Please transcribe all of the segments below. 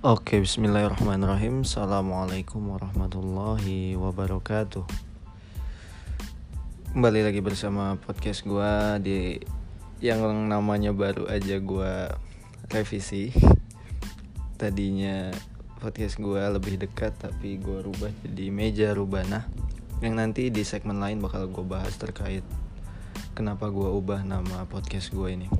Oke, bismillahirrahmanirrahim. Assalamualaikum warahmatullahi wabarakatuh. Kembali lagi bersama podcast gua di yang namanya baru aja gua revisi. Tadinya podcast gua lebih dekat tapi gua rubah jadi meja rubana yang nanti di segmen lain bakal gua bahas terkait kenapa gua ubah nama podcast gua ini.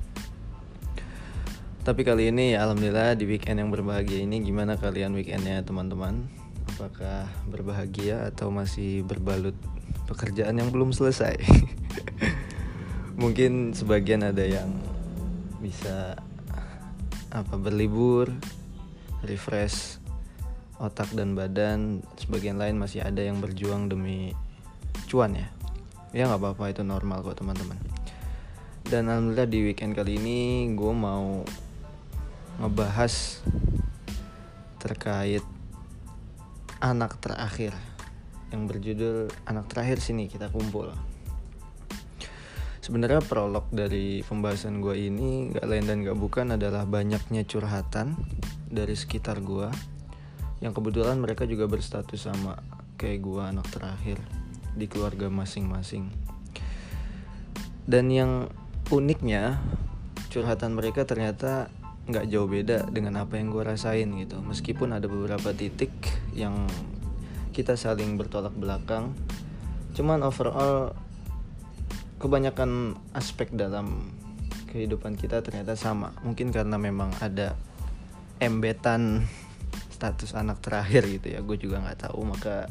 Tapi kali ini ya alhamdulillah di weekend yang berbahagia ini gimana kalian weekendnya teman-teman? Apakah berbahagia atau masih berbalut pekerjaan yang belum selesai? Mungkin sebagian ada yang bisa apa berlibur, refresh otak dan badan, sebagian lain masih ada yang berjuang demi cuan ya. Ya nggak apa-apa itu normal kok teman-teman. Dan alhamdulillah di weekend kali ini gue mau ngebahas terkait anak terakhir yang berjudul anak terakhir sini kita kumpul. Sebenarnya prolog dari pembahasan gue ini gak lain dan gak bukan adalah banyaknya curhatan dari sekitar gue yang kebetulan mereka juga berstatus sama kayak gue anak terakhir di keluarga masing-masing. Dan yang uniknya curhatan mereka ternyata nggak jauh beda dengan apa yang gue rasain gitu. Meskipun ada beberapa titik yang kita saling bertolak belakang cuman overall kebanyakan aspek dalam kehidupan kita ternyata sama. Mungkin karena memang ada embetan status anak terakhir gitu ya gue juga nggak tahu. Maka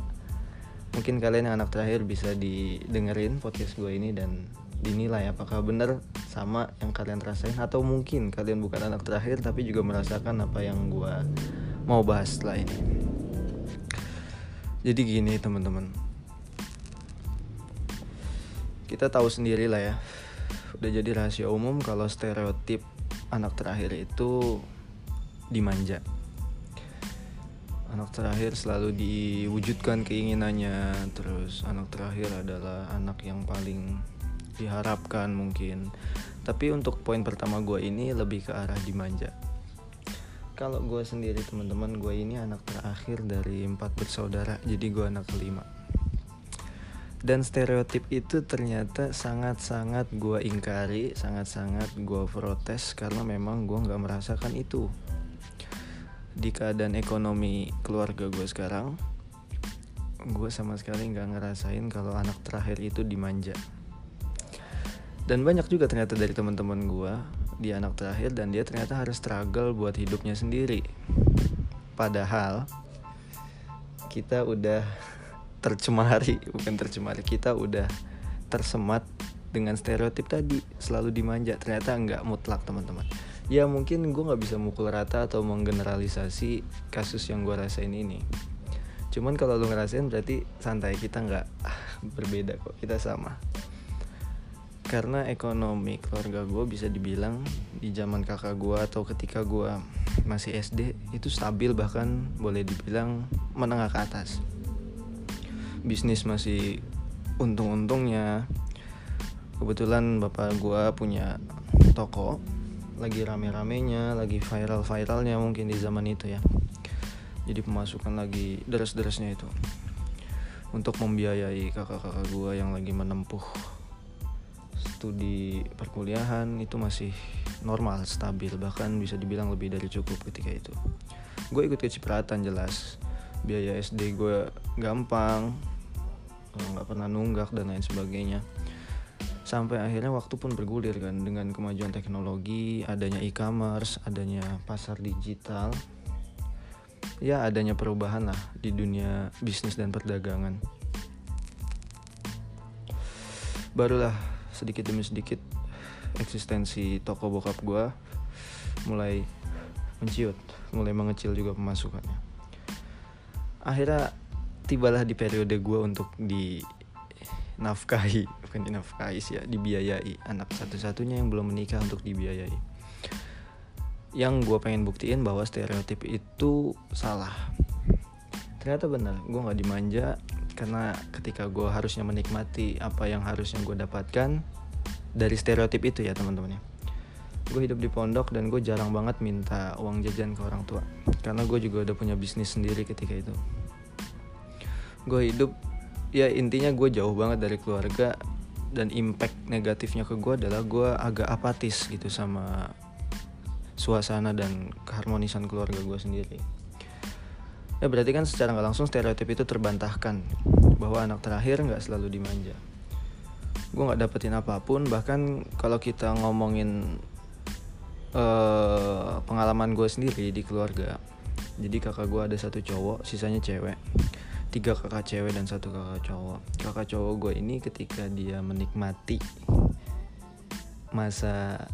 mungkin kalian yang anak terakhir bisa didengerin podcast gue ini dan dinilai apakah benar sama yang kalian rasain atau mungkin kalian bukan anak terakhir tapi juga merasakan apa yang gue mau bahas setelah ini. Jadi gini teman-teman. Kita tahu sendiri lah ya udah jadi rahasia umum kalau stereotip anak terakhir itu dimanja. Anak terakhir selalu diwujudkan keinginannya terus anak terakhir adalah anak yang paling diharapkan mungkin. Tapi untuk poin pertama gue ini lebih ke arah dimanja kalau gue sendiri teman-teman gue ini anak terakhir dari empat bersaudara jadi gue anak kelima. Dan stereotip itu ternyata sangat-sangat gue ingkari, sangat-sangat gue protes karena memang gue nggak merasakan itu. Di keadaan ekonomi keluarga gue sekarang. Gue sama sekali nggak ngerasain kalau anak terakhir itu dimanja dan banyak juga ternyata dari teman-teman gue dia anak terakhir dan dia ternyata harus struggle buat hidupnya sendiri. Padahal kita udah tercemari bukan tercemari kita udah tersemat dengan stereotip tadi selalu dimanja. Ternyata nggak mutlak teman-teman. Ya mungkin gue nggak bisa mukul rata atau menggeneralisasi kasus yang gue rasain ini. Cuman kalau lu ngerasain berarti santai kita nggak berbeda kok kita sama karena ekonomi keluarga gue bisa dibilang di zaman kakak gue atau ketika gue masih SD itu stabil bahkan boleh dibilang menengah ke atas. Bisnis masih untung-untungnya. Kebetulan bapak gue punya toko lagi rame-ramenya lagi viral-viralnya mungkin di zaman itu ya. Jadi pemasukan lagi deres-deresnya itu. Untuk membiayai kakak-kakak gue yang lagi menempuh studi perkuliahan itu masih normal stabil bahkan bisa dibilang lebih dari cukup ketika itu. Gue ikut kecipratan jelas. Biaya SD gue gampang nggak pernah nunggak dan lain sebagainya. Sampai akhirnya waktu pun bergulir kan dengan kemajuan teknologi adanya e-commerce adanya pasar digital. Ya adanya perubahan lah di dunia bisnis dan perdagangan. Barulah sedikit demi sedikit eksistensi toko bokap gue mulai menciut mulai mengecil juga pemasukannya. Akhirnya tibalah di periode gue untuk di nafkahi bukan dinafkahi sih ya dibiayai anak satu-satunya yang belum menikah untuk dibiayai. Yang gue pengen buktiin bahwa stereotip itu salah. Ternyata benar gue nggak dimanja karena ketika gue harusnya menikmati apa yang harusnya gue dapatkan dari stereotip itu ya teman-teman ya. Gue hidup di pondok dan gue jarang banget minta uang jajan ke orang tua. Karena gue juga udah punya bisnis sendiri ketika itu. Gue hidup ya intinya gue jauh banget dari keluarga dan impact negatifnya ke gue adalah gue agak apatis gitu sama suasana dan keharmonisan keluarga gue sendiri ya berarti kan secara nggak langsung stereotip itu terbantahkan bahwa anak terakhir nggak selalu dimanja. Gue nggak dapetin apa pun bahkan kalau kita ngomongin uh, pengalaman gue sendiri di keluarga. Jadi kakak gue ada satu cowok sisanya cewek. Tiga kakak cewek dan satu kakak cowok. Kakak cowok gue ini ketika dia menikmati masa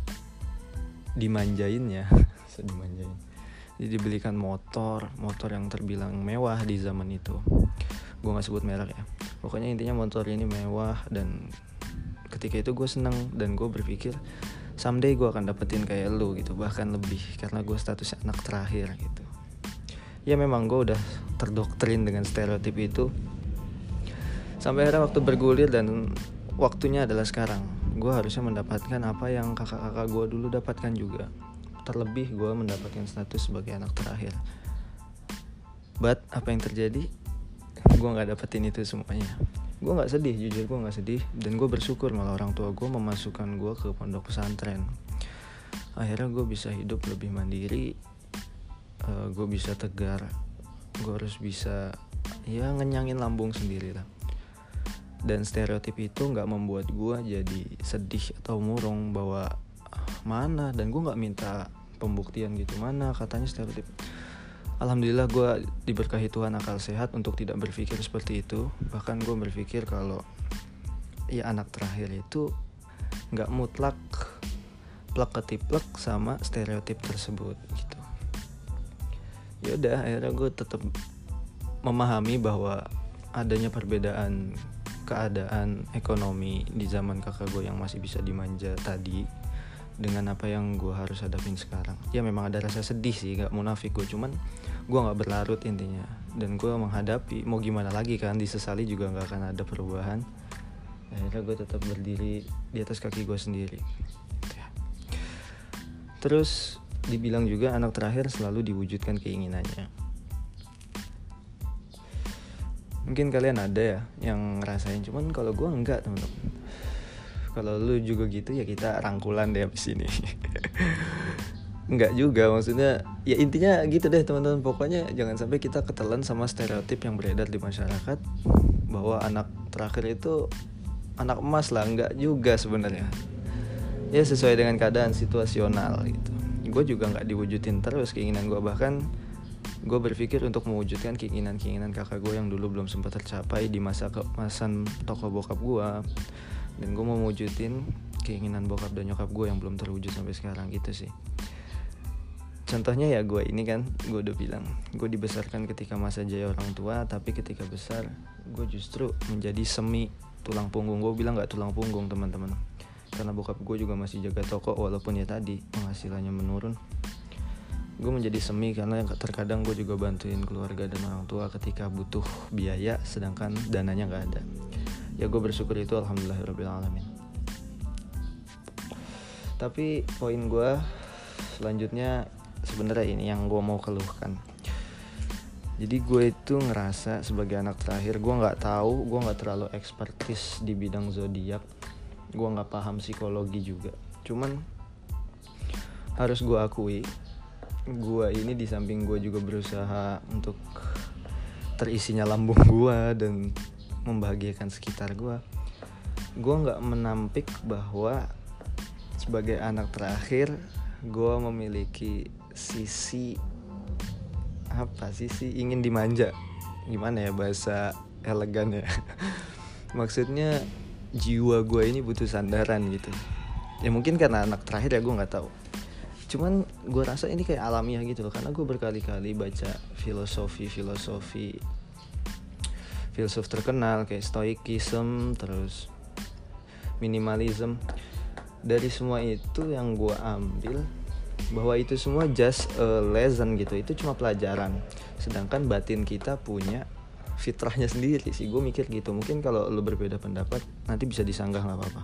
dimanjain ya dimanjain jadi dibelikan motor motor yang terbilang mewah di zaman itu. Gue nggak sebut merek ya. Pokoknya intinya motor ini mewah dan ketika itu gue seneng dan gue berpikir someday gue akan dapetin kayak lu gitu bahkan lebih karena gue statusnya anak terakhir gitu. Ya memang gue udah terdoktrin dengan stereotip itu. Sampai akhirnya waktu bergulir dan waktunya adalah sekarang. Gue harusnya mendapatkan apa yang kakak-kakak gue dulu dapatkan juga terlebih gue mendapatkan status sebagai anak terakhir. But apa yang terjadi? Gue nggak dapetin itu semuanya. Gue nggak sedih jujur gue nggak sedih. Dan gue bersyukur malah orang tua gue memasukkan gue ke pondok pesantren. Akhirnya gue bisa hidup lebih mandiri uh, eh, gue bisa tegar. Gue harus bisa ya ngenyangin lambung sendiri lah dan stereotip itu nggak membuat gue jadi sedih atau murung bahwa ah, mana dan gue nggak minta pembuktian gitu mana katanya stereotip. Alhamdulillah gue diberkahi Tuhan akal sehat untuk tidak berpikir seperti itu. Bahkan gue berpikir kalau ya anak terakhir itu nggak mutlak plek ketiplek sama stereotip tersebut gitu. Ya udah akhirnya gue tetap memahami bahwa adanya perbedaan keadaan ekonomi di zaman kakak gue yang masih bisa dimanja tadi dengan apa yang gue harus hadapin sekarang. Ya memang ada rasa sedih sih gak munafik gue cuman gue nggak berlarut intinya. Dan gue menghadapi mau gimana lagi kan disesali juga nggak akan ada perubahan. Akhirnya gue tetap berdiri di atas kaki gue sendiri. Terus dibilang juga anak terakhir selalu diwujudkan keinginannya. Mungkin kalian ada ya yang ngerasain cuman kalau gue enggak teman-teman kalau lu juga gitu ya kita rangkulan deh abis ini. Enggak juga maksudnya ya intinya gitu deh teman-teman. Pokoknya jangan sampai kita ketelan sama stereotip yang beredar di masyarakat bahwa anak terakhir itu anak emas lah. Enggak juga sebenarnya. Ya sesuai dengan keadaan situasional gitu. Gue juga nggak diwujudin terus keinginan gue bahkan gue berpikir untuk mewujudkan keinginan-keinginan kakak gue yang dulu belum sempat tercapai di masa kemasan toko bokap gue dan gue mau mewujudin keinginan bokap dan nyokap gue yang belum terwujud sampai sekarang gitu sih. Contohnya ya gue ini kan gue udah bilang gue dibesarkan ketika masa jaya orang tua tapi ketika besar gue justru menjadi semi tulang punggung. Gue bilang nggak tulang punggung teman-teman. Karena bokap gue juga masih jaga toko walaupun ya tadi penghasilannya menurun. Gue menjadi semi karena terkadang gue juga bantuin keluarga dan orang tua ketika butuh biaya sedangkan dananya nggak ada ya gue bersyukur itu alhamdulillah alamin tapi poin gue selanjutnya sebenarnya ini yang gue mau keluhkan. Jadi gue itu ngerasa sebagai anak terakhir gue nggak tahu gue nggak terlalu ekspertis di bidang zodiak. Gue nggak paham psikologi juga. Cuman harus gue akui gue ini di samping gue juga berusaha untuk terisinya lambung gue dan membahagiakan sekitar gue gue nggak menampik bahwa sebagai anak terakhir gue memiliki sisi apa sisi ingin dimanja. Gimana ya bahasa elegan ya? Maksudnya jiwa gue ini butuh sandaran gitu. Ya mungkin karena anak terakhir ya gue nggak tahu. Cuman gue rasa ini kayak alamiah gitu loh karena gue berkali-kali baca filosofi filosofi filsuf terkenal kayak stoikism terus minimalism. Dari semua itu yang gue ambil bahwa itu semua just a lesson gitu. Itu cuma pelajaran. Sedangkan batin kita punya fitrahnya sendiri sih. Gue mikir gitu. Mungkin kalau lo berbeda pendapat nanti bisa disanggah nggak apa-apa.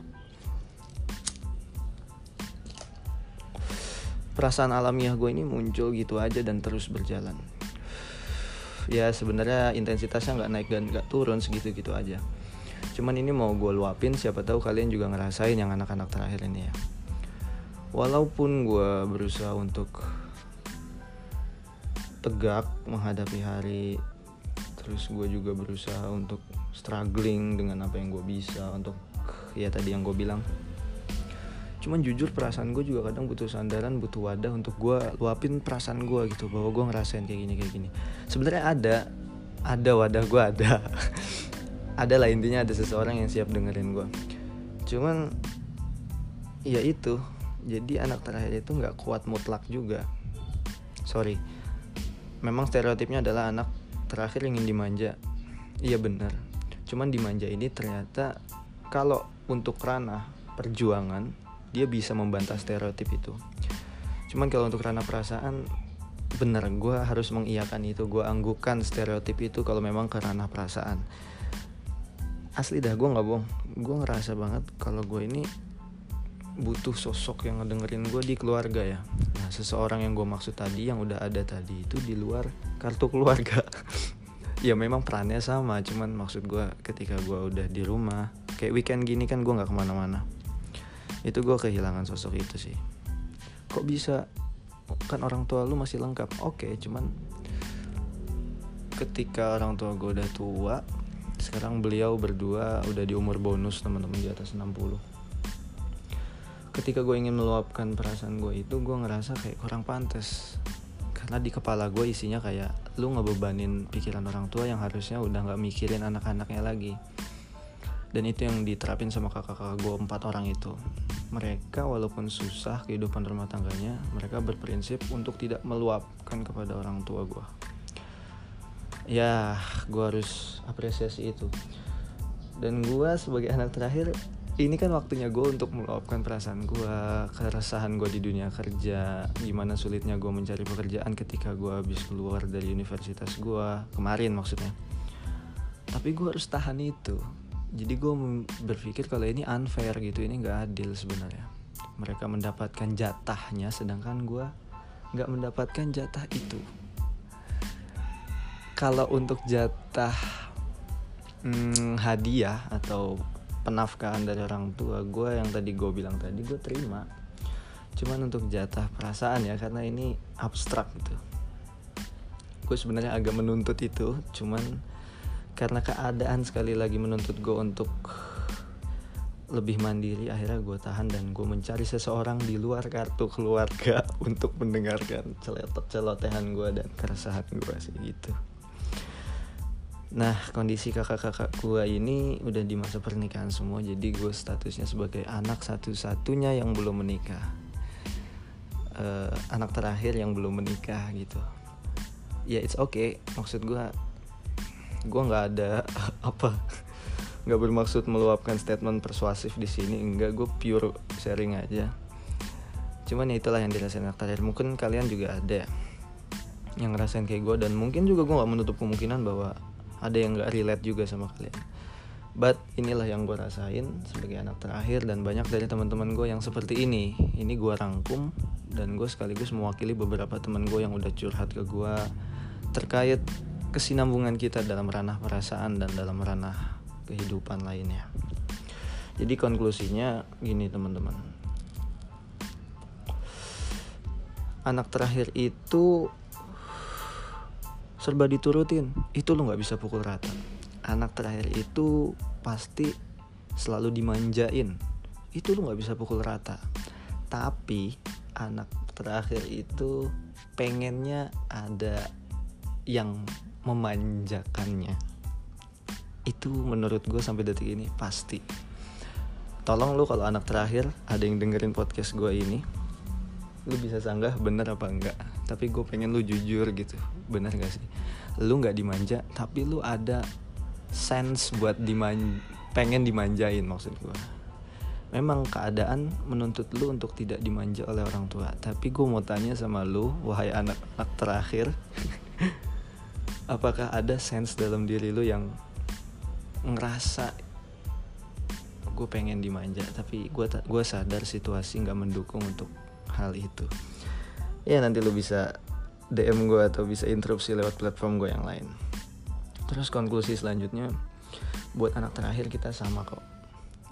Perasaan alamiah gue ini muncul gitu aja dan terus berjalan ya sebenarnya intensitasnya nggak naik dan nggak turun segitu gitu aja. Cuman ini mau gue luapin siapa tahu kalian juga ngerasain yang anak-anak terakhir ini ya. Walaupun gue berusaha untuk tegak menghadapi hari terus gue juga berusaha untuk struggling dengan apa yang gue bisa untuk ya tadi yang gue bilang. Cuman jujur perasaan gue juga kadang butuh sandaran butuh wadah untuk gue luapin perasaan gue gitu bahwa gue ngerasain kayak gini kayak gini sebenarnya ada ada wadah gue ada. Ada lah intinya ada seseorang yang siap dengerin gue cuman ya itu. Jadi anak terakhir itu nggak kuat mutlak juga. Sorry. Memang stereotipnya adalah anak terakhir ingin dimanja. Iya benar. Cuman dimanja ini ternyata kalau untuk ranah perjuangan dia bisa membantah stereotip itu. Cuman kalau untuk ranah perasaan bener gue harus mengiyakan itu. Gue anggukan stereotip itu kalau memang ke ranah perasaan. Asli dah gue nggak bohong. Gue ngerasa banget kalau gue ini butuh sosok yang ngedengerin gue di keluarga ya. Nah seseorang yang gue maksud tadi yang udah ada tadi itu di luar kartu keluarga. Ya memang perannya sama cuman maksud gue ketika gue udah di rumah kayak weekend gini kan gue nggak ke mana-mana. Itu gue kehilangan sosok itu sih. Kok bisa kan orang tua lu masih lengkap. Oke okay, cuman ketika orang tua gue udah tua sekarang beliau berdua udah di umur bonus teman-teman di atas 60 ketika gue ingin meluapkan perasaan gue itu gue ngerasa kayak kurang pantas. Karena di kepala gue isinya kayak lu ngebebanin pikiran orang tua yang harusnya udah nggak mikirin anak-anaknya lagi. Dan itu yang diterapin sama kakak-kakak gue empat orang itu mereka walaupun susah kehidupan rumah tangganya mereka berprinsip untuk tidak meluapkan kepada orang tua gue ya gue harus apresiasi itu. Dan gue sebagai anak terakhir ini kan waktunya gue untuk meluapkan perasaan gue keresahan gue di dunia kerja gimana sulitnya gue mencari pekerjaan ketika gue habis keluar dari universitas gue kemarin maksudnya. Tapi gue harus tahan itu jadi gue berpikir kalau ini unfair gitu ini nggak adil sebenarnya. Mereka mendapatkan jatahnya sedangkan gue nggak mendapatkan jatah itu. Kalau untuk jatah hmm, hadiah atau penafkahan dari orang tua gue yang tadi gue bilang tadi gue terima. Cuman untuk jatah perasaan ya karena ini abstrak gitu. Gue sebenarnya agak menuntut itu cuman karena keadaan sekali lagi menuntut gue untuk lebih mandiri akhirnya gue tahan dan gue mencari seseorang di luar kartu keluarga untuk mendengarkan celotet celotehan gue dan keresahan gue sih gitu. Nah kondisi kakak-kakak gue ini udah di masa pernikahan semua jadi gue statusnya sebagai anak satu-satunya yang belum menikah. Uh, anak terakhir yang belum menikah gitu. Ya it's okay. Maksud gue gue nggak ada apa nggak bermaksud meluapkan statement persuasif di sini enggak. Gue pure sharing aja. Cuman ya itulah yang dirasain anak terakhir. Mungkin kalian juga ada yang ngerasain kayak gue dan mungkin juga gue nggak menutup kemungkinan bahwa ada yang nggak relate juga sama kalian. But inilah yang gue rasain sebagai anak terakhir dan banyak dari teman-teman gue yang seperti ini. Ini gue rangkum dan gue sekaligus mewakili beberapa teman gue yang udah curhat ke gue terkait kesinambungan kita dalam ranah perasaan dan dalam ranah kehidupan lainnya. Jadi konklusinya gini teman-teman. Anak terakhir itu serba diturutin, itu lo nggak bisa pukul rata. Anak terakhir itu pasti selalu dimanjain, itu lo nggak bisa pukul rata. Tapi anak terakhir itu pengennya ada yang memanjakannya. Itu menurut gue sampai detik ini pasti. Tolong lu kalau anak terakhir ada yang dengerin podcast gue ini lu bisa sanggah bener apa enggak. Tapi gue pengen lu jujur gitu bener gak sih? Lu nggak dimanja tapi lu ada sense buat diman pengen dimanjain maksud gue memang keadaan menuntut lu untuk tidak dimanja oleh orang tua. Tapi gue mau tanya sama lu wahai anak-anak terakhir apakah ada sense dalam diri lu yang ngerasa gue pengen dimanja tapi gue gue sadar situasi nggak mendukung untuk hal itu. Ya nanti lu bisa DM gue atau bisa interupsi lewat platform gue yang lain. Terus konklusi selanjutnya buat anak terakhir kita sama kok.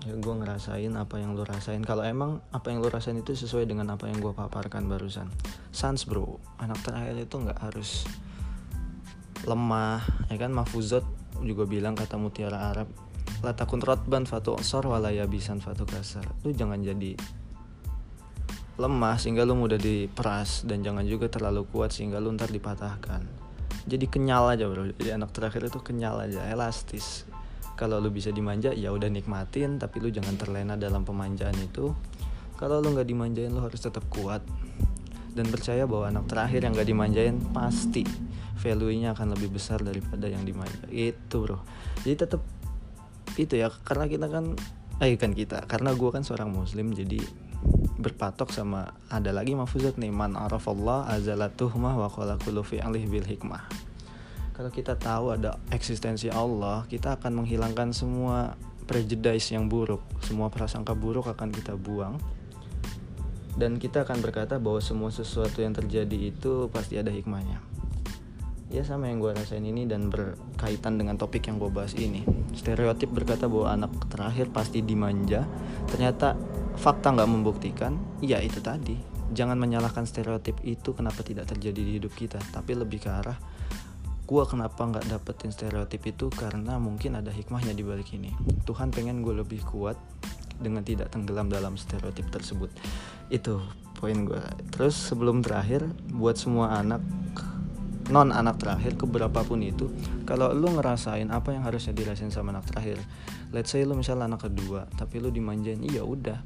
Ya gue ngerasain apa yang lu rasain. Kalau emang apa yang lu rasain itu sesuai dengan apa yang gue paparkan barusan. Sans bro. Anak terakhir itu nggak harus lemah ya kan? Mafuzot juga bilang kata mutiara Arab latakun rotban fatu osor walaya bisan fatu kasar. Lu jangan jadi lemah sehingga lu mudah diperas dan jangan juga terlalu kuat sehingga lu ntar dipatahkan. Jadi kenyal aja bro. Jadi anak terakhir itu kenyal aja elastis. Kalau lu bisa dimanja ya udah nikmatin tapi lu jangan terlena dalam pemanjaan itu. Kalau lu nggak dimanjain lu harus tetap kuat dan percaya bahwa anak terakhir yang gak dimanjain pasti value-nya akan lebih besar daripada yang dimanja. Itu bro. Jadi tetap itu ya karena kita kan eh kan kita. Karena gue kan seorang muslim jadi berpatok sama ada lagi mafuzat nih man arafallah azalatuhmah wa qala kullu fi'lih bil hikmah. Kalau kita tahu ada eksistensi Allah kita akan menghilangkan semua prejudice yang buruk semua prasangka buruk akan kita buang dan kita akan berkata bahwa semua sesuatu yang terjadi itu pasti ada hikmahnya. Ya sama yang gue rasain ini dan berkaitan dengan topik yang gue bahas ini. Stereotip berkata bahwa anak terakhir pasti dimanja ternyata fakta nggak membuktikan ya itu tadi. Jangan menyalahkan stereotip itu kenapa tidak terjadi di hidup kita tapi lebih ke arah gue kenapa nggak dapetin stereotip itu karena mungkin ada hikmahnya di balik ini. Tuhan pengen gue lebih kuat dengan tidak tenggelam dalam stereotip tersebut. Itu poin gue terus sebelum terakhir buat semua anak non anak terakhir keberapa pun itu kalau lu ngerasain apa yang harusnya dirasain sama anak terakhir let's say lu misalnya anak kedua tapi lu dimanjain iya udah.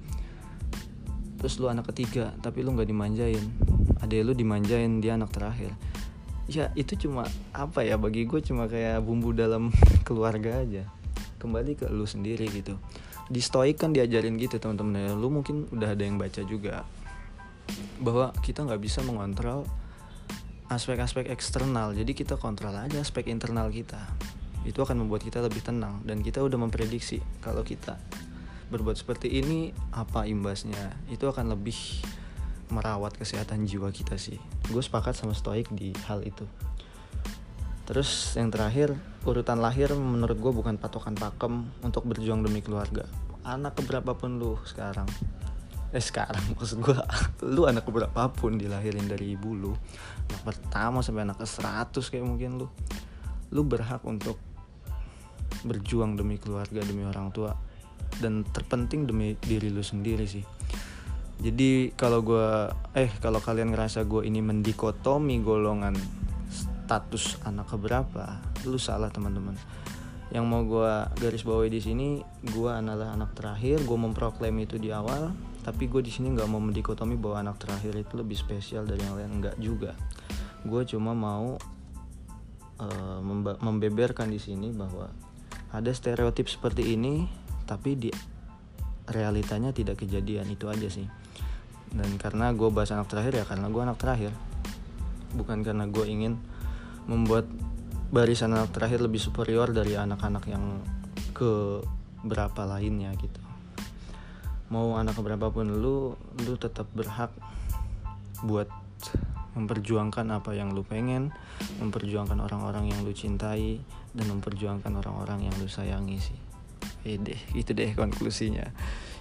Terus lu anak ketiga tapi lu nggak dimanjain. Ada lu dimanjain dia anak terakhir. Ya itu cuma apa ya bagi gue cuma kayak bumbu dalam keluarga aja. Kembali ke lu sendiri gitu di stoik kan diajarin gitu teman-teman. Ya lu mungkin udah ada yang baca juga bahwa kita nggak bisa mengontrol aspek-aspek eksternal. Jadi kita kontrol aja aspek internal kita. Itu akan membuat kita lebih tenang dan kita udah memprediksi kalau kita berbuat seperti ini apa imbasnya? Itu akan lebih merawat kesehatan jiwa kita sih. Gue sepakat sama stoik di hal itu terus yang terakhir urutan lahir menurut gue bukan patokan pakem untuk berjuang demi keluarga. Anak keberapa pun lu sekarang. Eh sekarang maksud gue lu anak keberapa pun dilahirin dari ibu lu anak pertama sampai anak ke 100 kayak mungkin lu lu berhak untuk berjuang demi keluarga demi orang tua dan terpenting demi diri lu sendiri sih. Jadi kalau gue eh kalau kalian ngerasa gue ini mendikotomi golongan status anak keberapa lu salah teman-teman. Yang mau gue garis bawahi di sini gue adalah anak terakhir. Gue memproklaim itu di awal tapi gue di sini nggak mau mendikotomi bahwa anak terakhir itu lebih spesial dari yang lain. Enggak juga. Gue cuma mau uh, membeberkan di sini bahwa ada stereotip seperti ini tapi di realitanya tidak kejadian. Itu aja sih. Dan karena gue bahas anak terakhir ya karena gue anak terakhir. Bukan karena gue ingin membuat barisan anak terakhir lebih superior dari anak-anak yang ke berapa lainnya gitu. Mau anak berapa pun lu lu tetap berhak buat memperjuangkan apa yang lu pengen memperjuangkan orang-orang yang lu cintai dan memperjuangkan orang-orang yang lu sayangi sih. Eh deh itu deh konklusinya.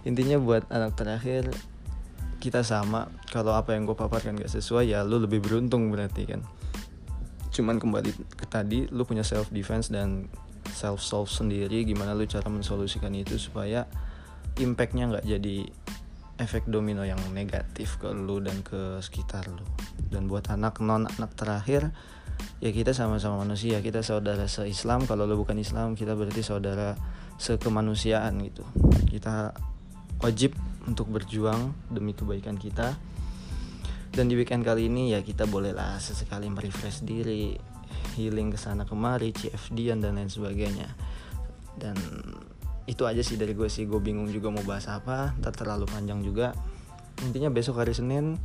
Intinya buat anak terakhir kita sama. Kalau apa yang gue paparkan gak sesuai ya lu lebih beruntung berarti kan cuman kembali ke tadi lu punya self defense dan self solve sendiri gimana lu cara mensolusikan itu supaya impactnya nggak jadi efek domino yang negatif ke lu dan ke sekitar lu. Dan buat anak non anak terakhir ya kita sama-sama manusia kita saudara se-Islam. Kalau lu bukan Islam kita berarti saudara sekemanusiaan gitu. Kita wajib untuk berjuang demi kebaikan kita dan di weekend kali ini ya kita bolehlah sesekali merefresh diri healing ke sana kemari CFD dan lain sebagainya. Dan itu aja sih dari gue sih. Gue bingung juga mau bahas apa tak terlalu panjang juga. Intinya besok hari Senin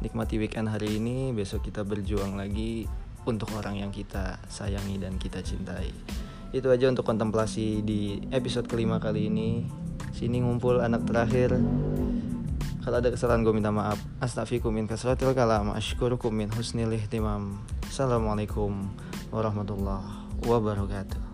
nikmati weekend hari ini besok kita berjuang lagi untuk orang yang kita sayangi dan kita cintai. Itu aja untuk kontemplasi di episode kelima kali ini. Sini ngumpul anak terakhir kalau ada kesalahan gue minta maaf. Astaghfirukum min kasratil kalam. Asykurukum min husnil ihtimam. Assalamualaikum warahmatullahi wabarakatuh